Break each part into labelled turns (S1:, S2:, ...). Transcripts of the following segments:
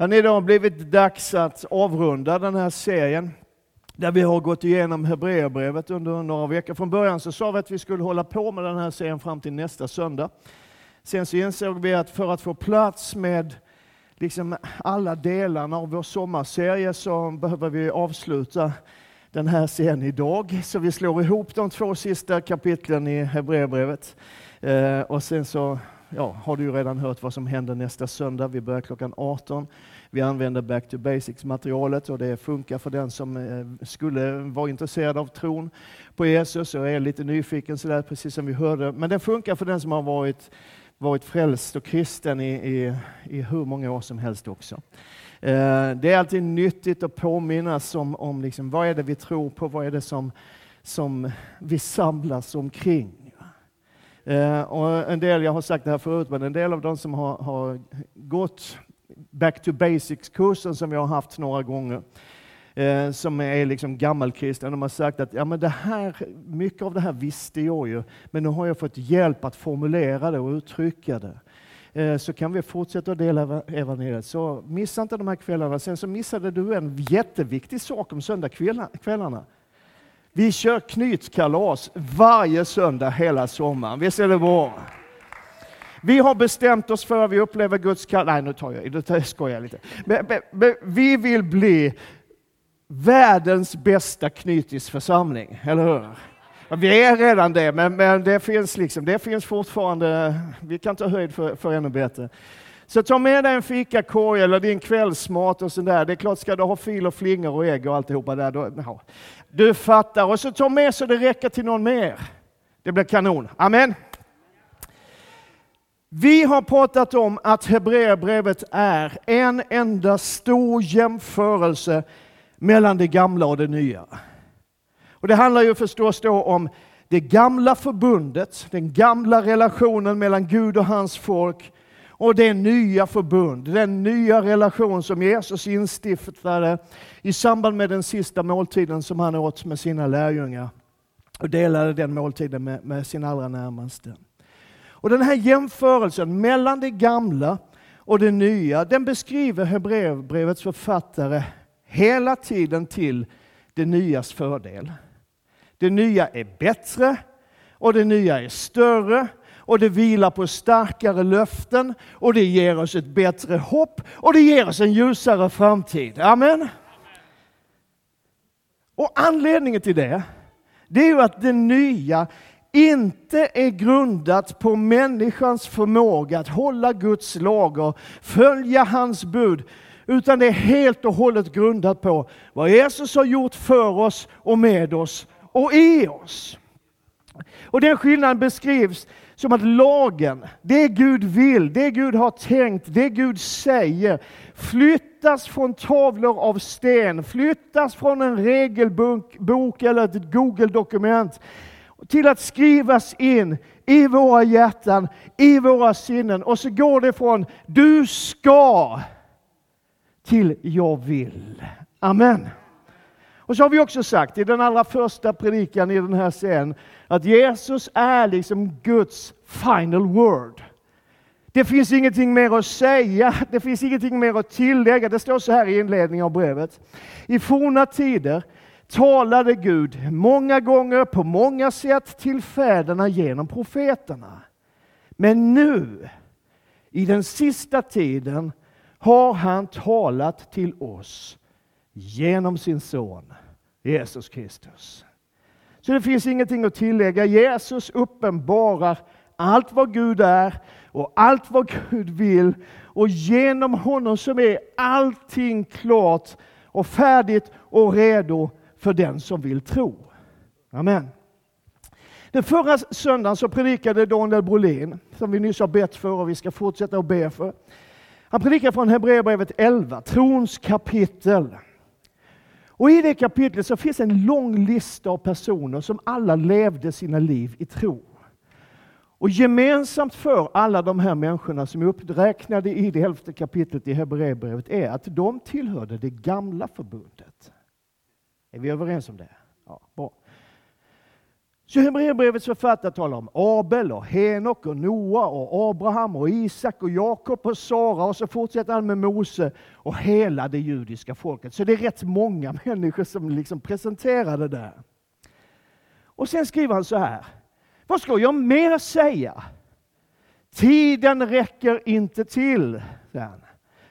S1: Det har idag blivit dags att avrunda den här serien där vi har gått igenom Hebreerbrevet under några veckor. Från början så sa vi att vi skulle hålla på med den här serien fram till nästa söndag. Sen så insåg vi att för att få plats med liksom alla delarna av vår sommarserie så behöver vi avsluta den här serien idag. Så vi slår ihop de två sista kapitlen i Hebreerbrevet. Eh, och sen så ja, har du ju redan hört vad som händer nästa söndag. Vi börjar klockan 18. Vi använder Back to Basics-materialet och det funkar för den som eh, skulle vara intresserad av tron på Jesus och är lite nyfiken sådär, precis som vi hörde. Men det funkar för den som har varit, varit frälst och kristen i, i, i hur många år som helst också. Eh, det är alltid nyttigt att påminnas om, om liksom, vad är det vi tror på, vad är det som, som vi samlas omkring. Eh, och en del, jag har sagt det här förut, men en del av de som har, har gått Back to Basics-kursen som jag har haft några gånger, eh, som är liksom gammalkristna, de har sagt att ja, men det här, mycket av det här visste jag ju, men nu har jag fått hjälp att formulera det och uttrycka det. Eh, så kan vi fortsätta att dela evangeliet. Så missa inte de här kvällarna. Sen så missade du en jätteviktig sak om söndagskvällarna. Vi kör knytkalas varje söndag hela sommaren. Visst är det bra? Vi har bestämt oss för att vi upplever Guds kallelse. Nej, nu tar jag, nu skojar lite. Men, men, men, vi vill bli världens bästa knytisförsamling, eller hur? Vi är redan det, men, men det, finns liksom, det finns fortfarande, vi kan ta höjd för, för ännu bättre. Så ta med dig en fikakorg eller din kvällsmat och sådär. Det är klart, ska du ha fil och flingor och ägg och alltihopa där, då, no du fattar. Och så ta med så det räcker till någon mer. Det blir kanon. Amen. Vi har pratat om att Hebreerbrevet är en enda stor jämförelse mellan det gamla och det nya. Och det handlar ju förstås då om det gamla förbundet, den gamla relationen mellan Gud och hans folk och det nya förbund, den nya relation som Jesus instiftade i samband med den sista måltiden som han åt med sina lärjungar och delade den måltiden med, med sin allra närmaste. Och den här jämförelsen mellan det gamla och det nya, den beskriver Hebreerbrevets författare hela tiden till det nyas fördel. Det nya är bättre och det nya är större och det vilar på starkare löften och det ger oss ett bättre hopp och det ger oss en ljusare framtid. Amen. Och anledningen till det, det är ju att det nya inte är grundat på människans förmåga att hålla Guds lagar, följa hans bud, utan det är helt och hållet grundat på vad Jesus har gjort för oss och med oss och i oss. Och den skillnaden beskrivs som att lagen, det Gud vill, det Gud har tänkt, det Gud säger, flyttas från tavlor av sten, flyttas från en regelbok eller ett Google-dokument till att skrivas in i våra hjärtan, i våra sinnen. Och så går det från du ska till jag vill. Amen. Och så har vi också sagt i den allra första predikan i den här serien att Jesus är liksom Guds final word. Det finns ingenting mer att säga, det finns ingenting mer att tillägga. Det står så här i inledningen av brevet. I forna tider talade Gud många gånger på många sätt till fäderna genom profeterna. Men nu, i den sista tiden, har han talat till oss genom sin son Jesus Kristus. Så det finns ingenting att tillägga. Jesus uppenbarar allt vad Gud är och allt vad Gud vill. Och genom honom som är allting klart och färdigt och redo för den som vill tro. Amen. Den förra söndagen så predikade Daniel Brolin, som vi nyss har bett för och vi ska fortsätta att be för. Han predikade från Hebreerbrevet 11, trons kapitel. Och I det kapitlet så finns en lång lista av personer som alla levde sina liv i tro. Och gemensamt för alla de här människorna som är uppräknade i det elfte kapitlet i Hebreerbrevet är att de tillhörde det gamla förbundet. Är vi överens om det? Ja, bra. Så Hebreerbrevets författare talar om Abel, och Henok, och Noa, och Abraham, och Isak, och Jakob och Sara och så fortsätter han med Mose och hela det judiska folket. Så det är rätt många människor som liksom presenterar det där. Och sen skriver han så här. Vad ska jag mer säga? Tiden räcker inte till,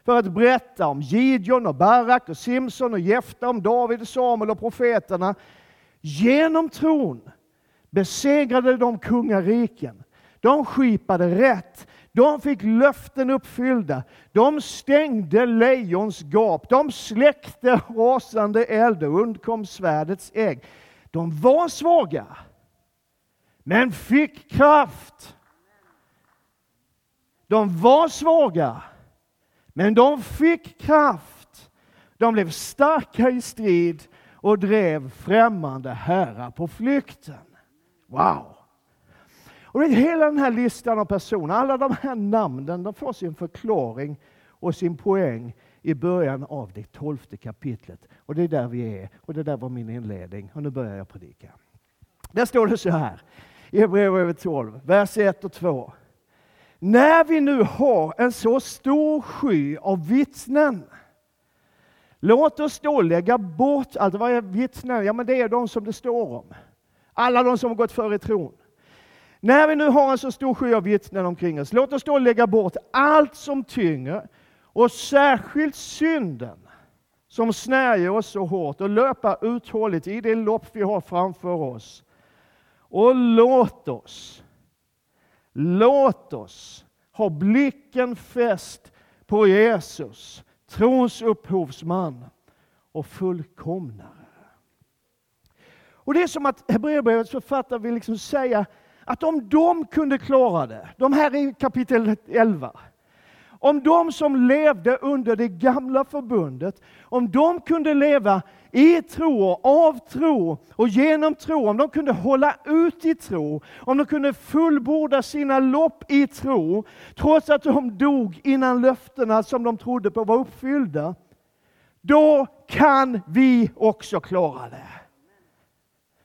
S1: för att berätta om Gideon och Barak och Simson och Jefta, om David, Samuel och profeterna. Genom tron besegrade de kungariken. De skipade rätt. De fick löften uppfyllda. De stängde lejons gap. De släckte rasande eld och undkom svärdets ägg. De var svaga, men fick kraft. De var svaga, men de fick kraft. De blev starka i strid och drev främmande herrar på flykten. Wow! Och hela den här listan av personer, alla de här namnen, de får sin förklaring och sin poäng i början av det tolfte kapitlet. Och det är där vi är. Och det där var min inledning. Och nu börjar jag predika. Där står det så här i Hebreerbrevet 12, vers 1 och 2. När vi nu har en så stor sky av vittnen, låt oss då lägga bort allt. Vad är vittnen? Ja, men det är de som det står om. Alla de som har gått före tron. När vi nu har en så stor sky av vittnen omkring oss, låt oss då lägga bort allt som tynger och särskilt synden som snärjer oss så hårt och löpa uthålligt i det lopp vi har framför oss. Och låt oss, låt oss ha blicken fäst på Jesus, trons upphovsman och fullkomnare. Och Det är som att Hebreerbrevets författare vill liksom säga att om de kunde klara det, de här i kapitel 11, om de som levde under det gamla förbundet, om de kunde leva i tro av tro och genom tro, om de kunde hålla ut i tro, om de kunde fullborda sina lopp i tro, trots att de dog innan löftena som de trodde på var uppfyllda, då kan vi också klara det.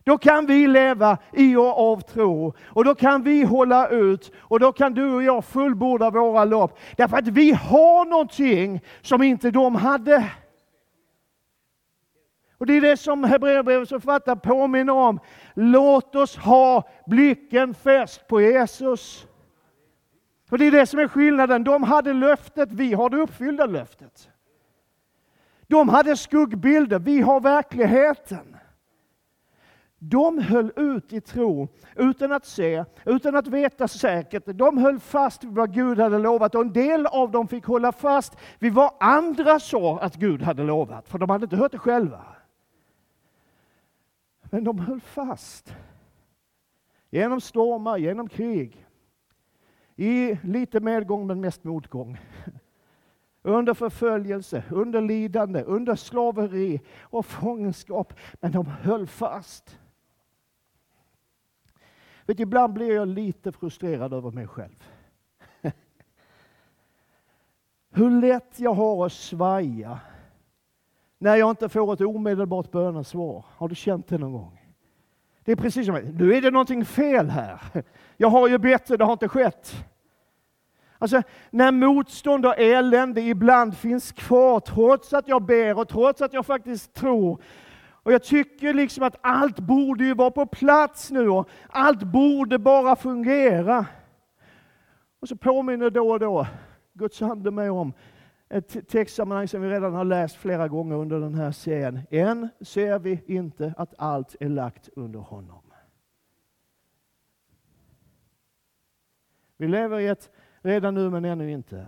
S1: Då kan vi leva i och av tro och då kan vi hålla ut och då kan du och jag fullborda våra lopp. Därför att vi har någonting som inte de hade. Och Det är det som Hebreerbrevets författare påminner om. Låt oss ha blicken fäst på Jesus. Och det är det som är skillnaden. De hade löftet, vi har det uppfyllda löftet. De hade skuggbilder, vi har verkligheten. De höll ut i tro utan att se, utan att veta säkert. De höll fast vid vad Gud hade lovat och en del av dem fick hålla fast vid vad andra sa att Gud hade lovat, för de hade inte hört det själva. Men de höll fast. Genom stormar, genom krig. I lite medgång men mest motgång. Under förföljelse, under lidande, under slaveri och fångenskap. Men de höll fast. Vet, ibland blir jag lite frustrerad över mig själv. Hur lätt jag har att svaja när jag inte får ett omedelbart bönesvar. Har du känt det någon gång? Det är precis som nu är det någonting fel här. Jag har ju bett det har inte skett. Alltså, när motstånd och elände ibland finns kvar, trots att jag ber och trots att jag faktiskt tror, och jag tycker liksom att allt borde ju vara på plats nu och allt borde bara fungera. Och så påminner då och då Guds ande mig om ett textsammanhang som vi redan har läst flera gånger under den här serien. Än ser vi inte att allt är lagt under honom. Vi lever i ett redan nu men ännu inte.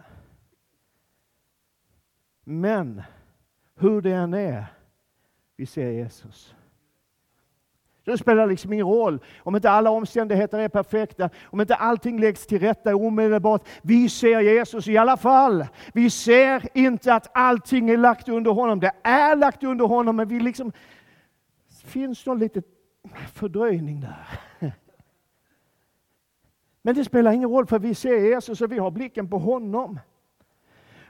S1: Men hur det än är vi ser Jesus. Det spelar liksom ingen roll om inte alla omständigheter är perfekta, om inte allting läggs till rätta omedelbart. Vi ser Jesus i alla fall. Vi ser inte att allting är lagt under honom. Det är lagt under honom, men vi liksom, det finns någon liten fördröjning där. Men det spelar ingen roll, för vi ser Jesus och vi har blicken på honom.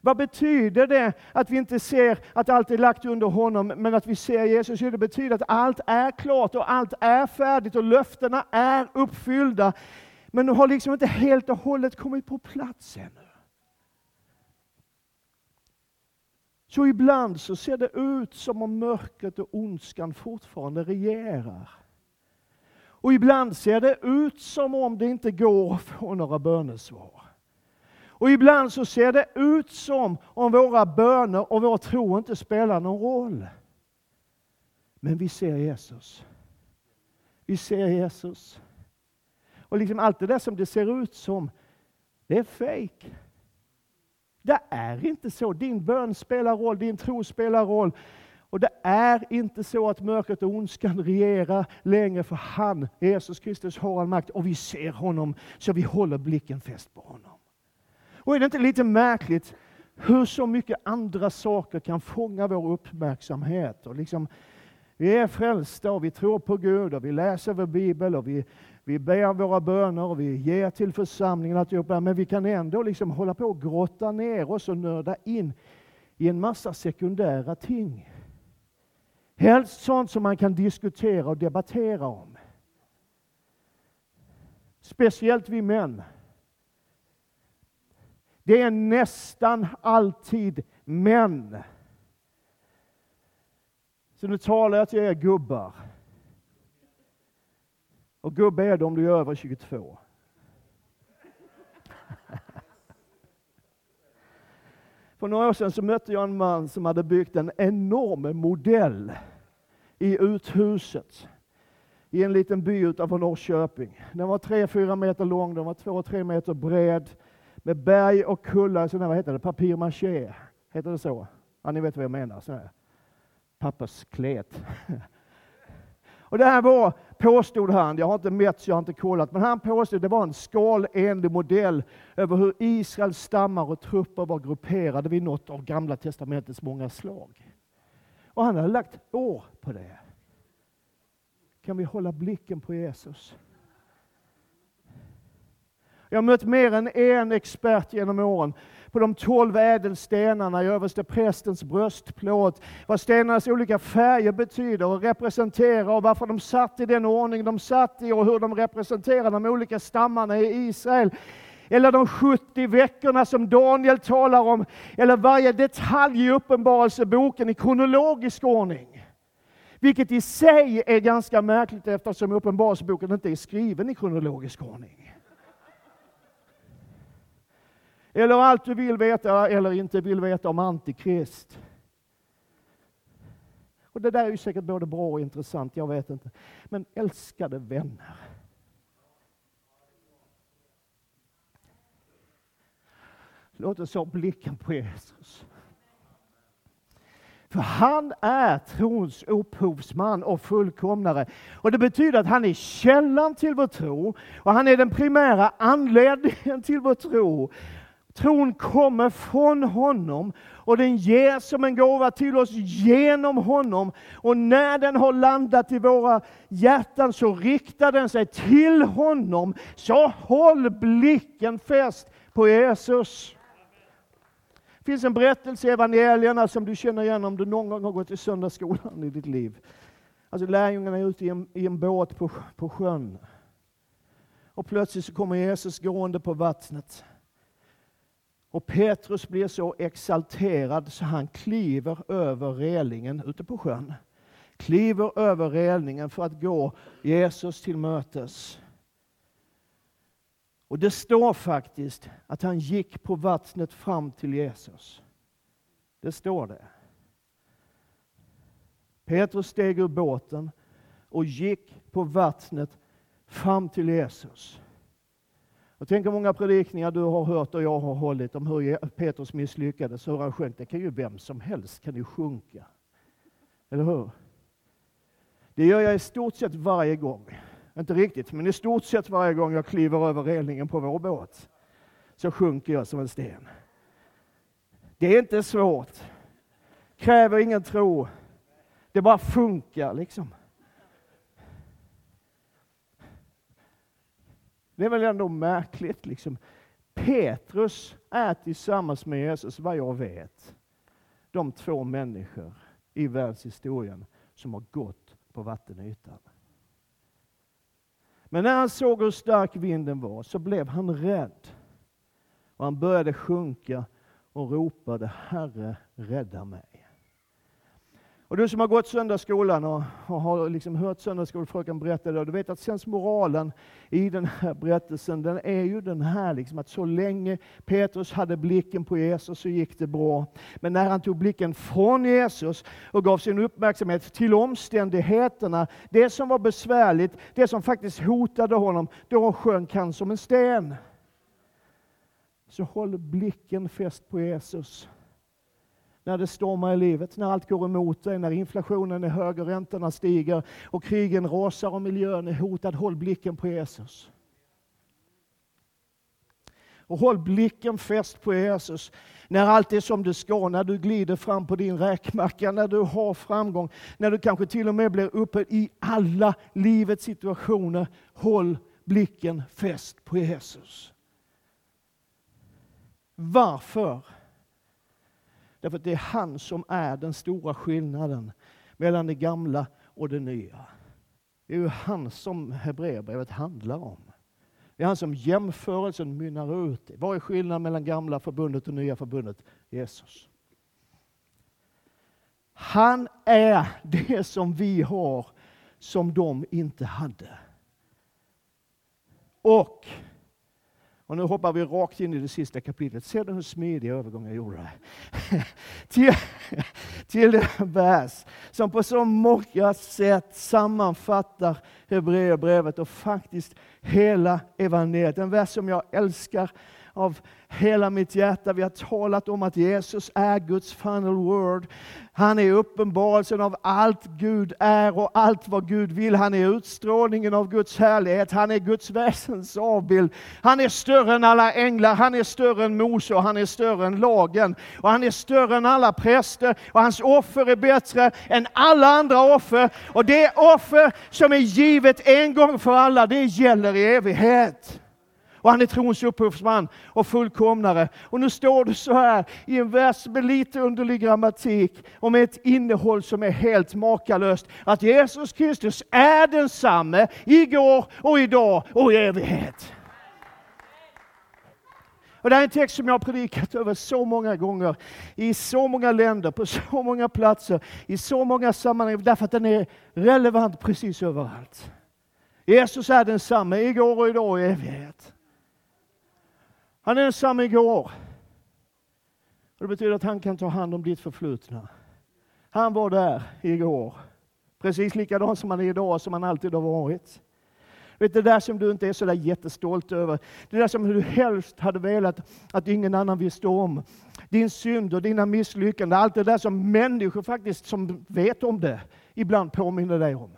S1: Vad betyder det att vi inte ser att allt är lagt under honom, men att vi ser Jesus? Jo, det betyder att allt är klart och allt är färdigt och löftena är uppfyllda. Men de har liksom inte helt och hållet kommit på plats ännu. Så ibland så ser det ut som om mörkret och ondskan fortfarande regerar. Och ibland ser det ut som om det inte går att få några bönesvar. Och ibland så ser det ut som om våra böner och vår tro inte spelar någon roll. Men vi ser Jesus. Vi ser Jesus. Och liksom allt det där som det ser ut som, det är fejk. Det är inte så. Din bön spelar roll, din tro spelar roll. Och det är inte så att mörkret och ondskan regerar längre, för han, Jesus Kristus, har all makt och vi ser honom, så vi håller blicken fäst på honom. Och är det inte lite märkligt hur så mycket andra saker kan fånga vår uppmärksamhet? Och liksom, vi är frälsta och vi tror på Gud och vi läser vår bibel och vi, vi ber våra böner och vi ger till församlingen, alltihopa, men vi kan ändå liksom hålla på och grotta ner oss och nörda in i en massa sekundära ting. Helst sånt som man kan diskutera och debattera om. Speciellt vi män. Det är nästan alltid män. Så nu talar jag till er gubbar. Och gubbe är det om du är över 22. För några år sedan så mötte jag en man som hade byggt en enorm modell i uthuset i en liten by utanför Norrköping. Den var 3-4 meter lång, den var 2-3 meter bred med berg och kullar, sådana, vad heter det, papier-maché, heter det så? Ja, ni vet vad jag menar, sådana här pappersklet. Och det här var, påstod han, jag har inte mätt så jag har inte kollat, men han påstod att det var en skalenlig modell över hur Israels stammar och trupper var grupperade vid något av Gamla Testamentets många slag. Och han hade lagt år på det. Kan vi hålla blicken på Jesus? Jag har mött mer än en expert genom åren på de tolv ädelstenarna i överste prästens bröstplåt. Vad stenarnas olika färger betyder och representerar och varför de satt i den ordning de satt i och hur de representerar de olika stammarna i Israel. Eller de 70 veckorna som Daniel talar om. Eller varje detalj i Uppenbarelseboken i kronologisk ordning. Vilket i sig är ganska märkligt eftersom Uppenbarelseboken inte är skriven i kronologisk ordning. Eller allt du vill veta eller inte vill veta om Antikrist. Och det där är ju säkert både bra och intressant, jag vet inte. Men älskade vänner. Låt oss ha blicken på Jesus. För han är trons upphovsman och fullkomnare. Och Det betyder att han är källan till vår tro och han är den primära anledningen till vår tro. Tron kommer från honom och den ger som en gåva till oss genom honom. Och när den har landat i våra hjärtan så riktar den sig till honom. Så håll blicken fäst på Jesus. Det finns en berättelse i evangelierna som du känner igen om du någon gång har gått i söndagsskolan i ditt liv. Alltså lärjungarna är ute i en, i en båt på, på sjön. Och plötsligt så kommer Jesus gående på vattnet. Och Petrus blir så exalterad så han kliver över relingen ute på sjön. Kliver över relingen för att gå Jesus till mötes. Och det står faktiskt att han gick på vattnet fram till Jesus. Det står det. Petrus steg ur båten och gick på vattnet fram till Jesus. Och tänk hur många predikningar du har hört och jag har hållit om hur Petrus misslyckades, hur han sjönk. Det kan ju vem som helst kan ju sjunka. Eller hur? Det gör jag i stort sett varje gång. Inte riktigt, men i stort sett varje gång jag kliver över relingen på vår båt så sjunker jag som en sten. Det är inte svårt. Kräver ingen tro. Det bara funkar liksom. Det är väl ändå märkligt. Liksom. Petrus är tillsammans med Jesus, vad jag vet, de två människor i världshistorien som har gått på vattenytan. Men när han såg hur stark vinden var så blev han rädd. Och han började sjunka och ropade Herre, rädda mig. Och du som har gått söndagsskolan och, och har liksom hört söndagsskolfröken berätta det, du vet att sensmoralen i den här berättelsen, den är ju den här liksom att så länge Petrus hade blicken på Jesus så gick det bra. Men när han tog blicken från Jesus och gav sin uppmärksamhet till omständigheterna, det som var besvärligt, det som faktiskt hotade honom, då sjönk han som en sten. Så håll blicken fäst på Jesus när det stormar i livet, när allt går emot dig, när inflationen är hög och räntorna stiger och krigen rasar och miljön är hotad. Håll blicken på Jesus. Och håll blicken fäst på Jesus när allt är som det ska, när du glider fram på din räkmacka, när du har framgång, när du kanske till och med blir uppe i alla livets situationer. Håll blicken fäst på Jesus. Varför? Därför att det är han som är den stora skillnaden mellan det gamla och det nya. Det är ju han som Hebreerbrevet handlar om. Det är han som jämförelsen mynnar ut i. Vad är skillnaden mellan gamla förbundet och nya förbundet? Jesus. Han är det som vi har, som de inte hade. Och och nu hoppar vi rakt in i det sista kapitlet. Ser du hur smidig övergång jag gjorde? till, till den vers som på så många sätt sammanfattar Hebreerbrevet och faktiskt hela evangeliet. En vers som jag älskar av hela mitt hjärta. Vi har talat om att Jesus är Guds final word. Han är uppenbarelsen av allt Gud är och allt vad Gud vill. Han är utstrålningen av Guds härlighet. Han är Guds väsens avbild. Han är större än alla änglar, han är större än Mose och han är större än lagen. Och han är större än alla präster och hans offer är bättre än alla andra offer. Och det offer som är givet en gång för alla, det gäller i evighet och han är trons upphovsman och fullkomnare. Och nu står det så här i en vers med lite underlig grammatik och med ett innehåll som är helt makalöst. Att Jesus Kristus är densamme igår och idag och i evighet. Och det här är en text som jag har predikat över så många gånger, i så många länder, på så många platser, i så många sammanhang, därför att den är relevant precis överallt. Jesus är densamme igår och idag och i evighet. Han är densamma igår. det betyder att han kan ta hand om ditt förflutna. Han var där igår. Precis likadan som han är idag, som han alltid har varit. Vet, det där som du inte är så där jättestolt över, det där som du helst hade velat att ingen annan visste om. Din synd och dina misslyckanden, allt det där som människor faktiskt som vet om det, ibland påminner dig om.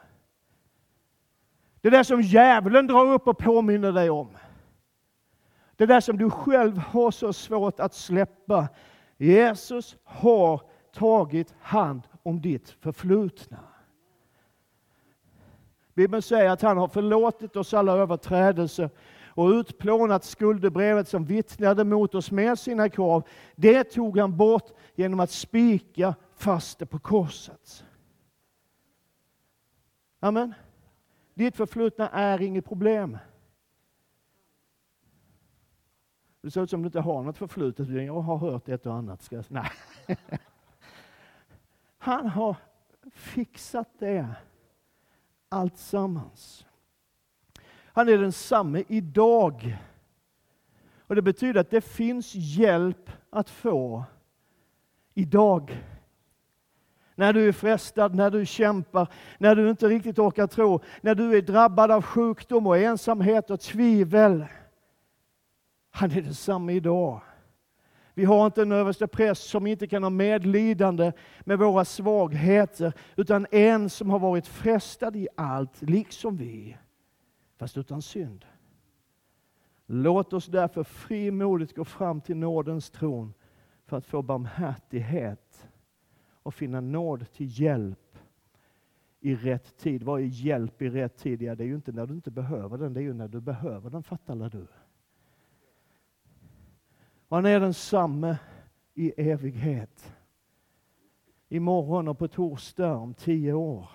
S1: Det där som djävulen drar upp och påminner dig om. Det där som du själv har så svårt att släppa. Jesus har tagit hand om ditt förflutna. Bibeln säger att han har förlåtit oss alla överträdelser och utplånat skuldebrevet som vittnade mot oss med sina krav. Det tog han bort genom att spika fast det på korset. Amen. Ditt förflutna är inget problem. Det ser ut som du inte har något förflutet, jag har hört ett och annat. Ska jag... Nej. Han har fixat det allt sammans. Han är densamme idag. Och Det betyder att det finns hjälp att få idag. När du är frestad, när du kämpar, när du inte riktigt orkar tro, när du är drabbad av sjukdom och ensamhet och tvivel. Han är densamme idag. Vi har inte en överste präst som inte kan ha medlidande med våra svagheter, utan en som har varit frestad i allt, liksom vi, fast utan synd. Låt oss därför frimodigt gå fram till nådens tron för att få barmhärtighet och finna nåd till hjälp i rätt tid. Vad är hjälp i rätt tid? Ja, det är ju inte när du inte behöver den, det är ju när du behöver den, fattar du? Han är densamme i evighet. Imorgon och på torsdag om tio år.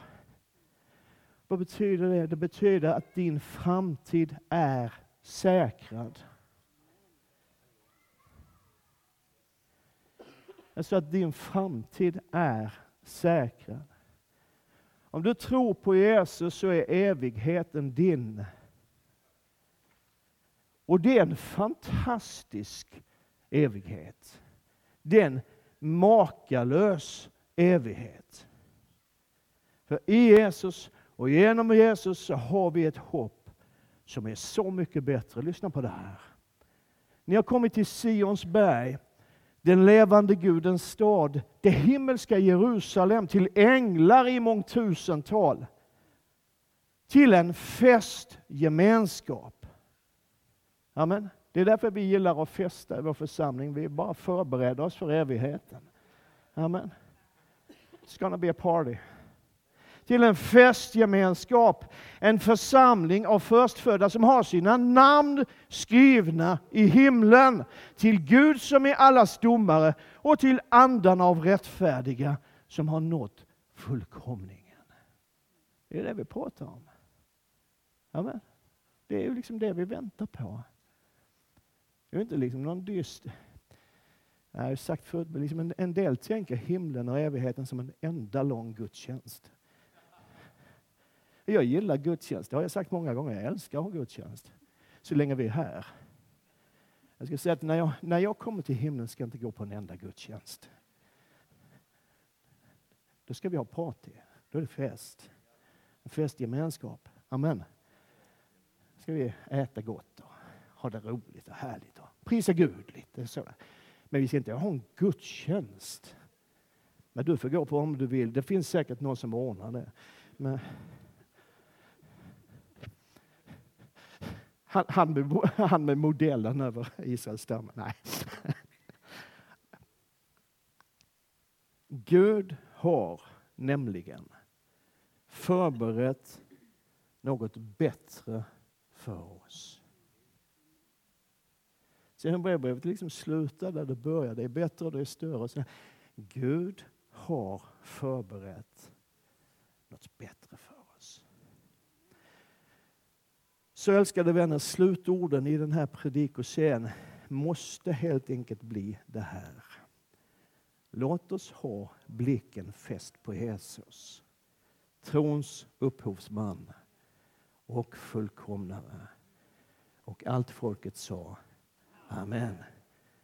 S1: Vad betyder det? Det betyder att din framtid är säkrad. Alltså att din framtid är säkrad. Om du tror på Jesus så är evigheten din. Och det är en fantastisk evighet. Den makalös evighet. För i Jesus och genom Jesus så har vi ett hopp som är så mycket bättre. Lyssna på det här. Ni har kommit till Sions berg, den levande Gudens stad, det himmelska Jerusalem, till änglar i mångtusental, till en festgemenskap. Amen. Det är därför vi gillar att festa i vår församling. Vi bara förbereder oss för evigheten. Amen. It's gonna be a party till en festgemenskap, en församling av förstfödda som har sina namn skrivna i himlen, till Gud som är allas domare och till andarna av rättfärdiga som har nått fullkomningen. Det är det vi pratar om. Amen. Det är ju liksom det vi väntar på. Det är inte liksom någon dyst... Jag har sagt förut, men liksom en, en del tänker himlen och evigheten som en enda lång gudstjänst. Jag gillar gudstjänst, det har jag sagt många gånger. Jag älskar att ha gudstjänst. Så länge vi är här. Jag ska säga att när jag, när jag kommer till himlen ska jag inte gå på en enda gudstjänst. Då ska vi ha party. Då är det fest. En festgemenskap. Amen. Då ska vi äta gott Då ha det roligt och härligt och prisa Gud lite. Sådär. Men vi ska inte ha en gudstjänst. Men du får gå på om du vill. Det finns säkert någon som ordnar det. Men Han, han, med, han med modellen över Israels stam. Nej. Gud har nämligen förberett något bättre för oss. Så Hebreerbrevet liksom slutar där det börjar. Det är bättre och det är större. Gud har förberett något bättre för oss. Så älskade vänner, slutorden i den här predikoscenen måste helt enkelt bli det här. Låt oss ha blicken fäst på Jesus, trons upphovsman och fullkomnare. Och allt folket sa Amen.